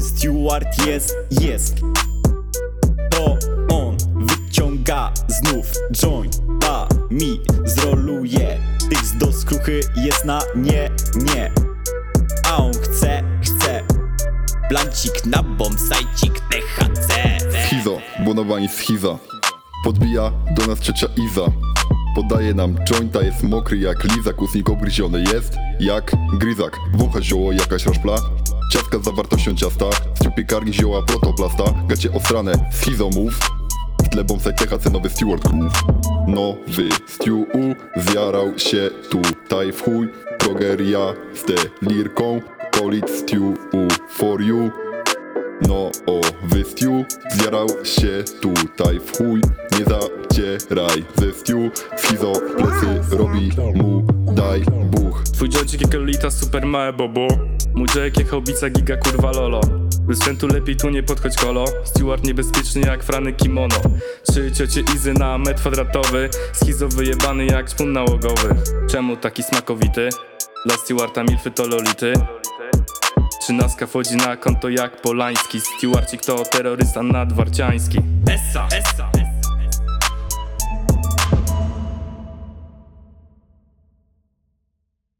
Stewart jest, jest. To on wyciąga znów jointa Mi zroluje. Tych do skruchy jest na nie, nie. A on chce, chce. Blancik na bombsajcik THC Schizo, bonowani schiza Podbija do nas trzecia Iza. Podaje nam jointa, jest mokry jak lizak Ustnik obgryziony jest jak gryzak. Wącha zioło, jakaś roszpla Ciastka z zawartością ciasta Z piekarni zioła protoplasta. Gacie osrane, schizo move W tle bonsai THC nowy Stewart Groove Nowy Stew zjarał się tutaj w chuj. Progeria z delirką Call Stew for you. No o wystiu zjarał się tutaj w chuj. Nie zacieraj ze stiu Fizo plecy robi mu daj buch. Twój joycik jak Lolita, super małe bobo Mój joyek jak giga kurwa lolo. Bez sprzętu lepiej tu nie podchodź kolo. Steward niebezpieczny jak frany kimono. Trzy ciocie Izy na metr kwadratowy. Schizo wyjebany jak szpun nałogowy. Czemu taki smakowity? Dla Stewarta milfy to lolity. Trzynastka wchodzi na konto jak Polański. Stewardcik to terrorysta nadwarciański. Essa, essa